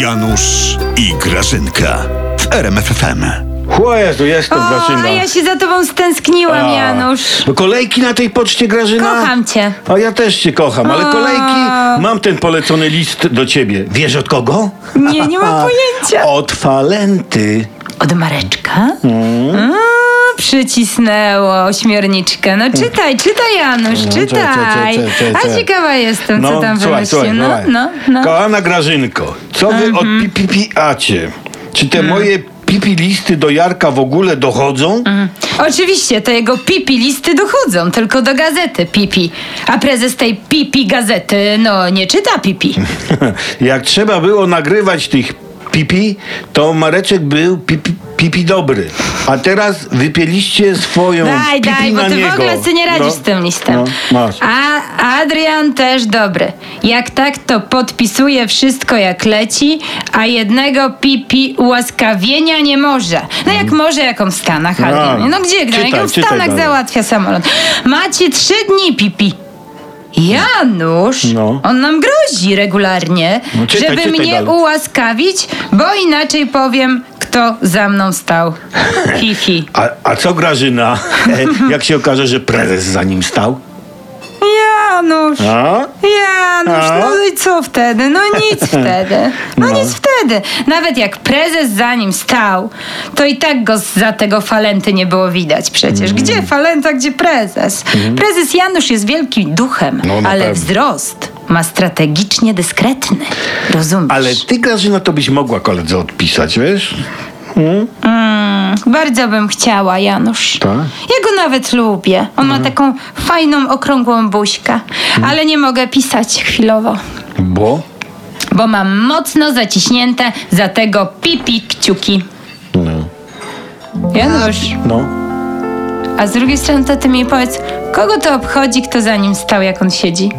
Janusz i Grażynka w RMFFM. O Jezu, jestem O, Grażyna. a ja się za tobą stęskniłam, A, Janusz. No kolejki na tej poczcie, Grażyna? Kocham cię. A ja też cię kocham, ale A. kolejki... Mam ten polecony list do ciebie. Wiesz od kogo? Nie, nie mam pojęcia. Od Falenty. Od Mareczka? Mm. A, przycisnęło ośmiorniczkę. No czytaj, czytaj Janusz, No, czytaj. cze- cze- cze- A ciekawa jestem, co tam słuchaj, No, słuchaj. no, no. Kochana Grażynko, co wy Mhm. od pipipiacie? Czy te moje pipi listy do Jarka w ogóle dochodzą? Mhm. Oczywiście, te jego pipi listy dochodzą tylko do gazety pipi. A prezes tej pipi gazety, no nie czyta pipi. Jak trzeba było nagrywać tych pipi, to Mareczek był pipi, pipi dobry. A teraz wypieliście swoją Daj, pipi daj, bo na ty niego. w ogóle sobie nie radzisz No, z tym listem. No, masz. A Adrian też dobry. Jak tak, to podpisuje wszystko jak leci, a jednego pipi ułaskawienia nie może. No jak może, jaką w Stanach, Adrian. No gdzie gra? czytaj, Jak w Stanach załatwia samolot. Macie trzy dni pipi. Janusz, No. on nam grozi regularnie, No czytaj, żeby czytaj mnie dalej. ułaskawić, bo inaczej powiem, kto za mną stał. Hi, hi. A, a co Grażyna, e, jak się okaże, że prezes za nim stał? Janusz. A? Janusz, A? no i co wtedy? No nic wtedy. No, No. nic wtedy. Nawet jak prezes za nim stał, to i tak go za tego falenty nie było widać przecież. Mm. Gdzie falenta, gdzie prezes? Prezes Janusz jest wielkim duchem, No, ale pewno. wzrost ma strategicznie dyskretny. Rozumiesz? Ale ty, Grażyna, to byś mogła koledze odpisać, wiesz? Mm, bardzo bym chciała, Janusz. Tak? Ja go nawet lubię. On ma taką fajną, okrągłą buźkę. Ale nie mogę pisać chwilowo. Bo? bo mam mocno zaciśnięte za tego pipi kciuki. No. Janusz, No. a z drugiej strony to ty mi powiedz, kogo to obchodzi, kto za nim stał, jak on siedzi?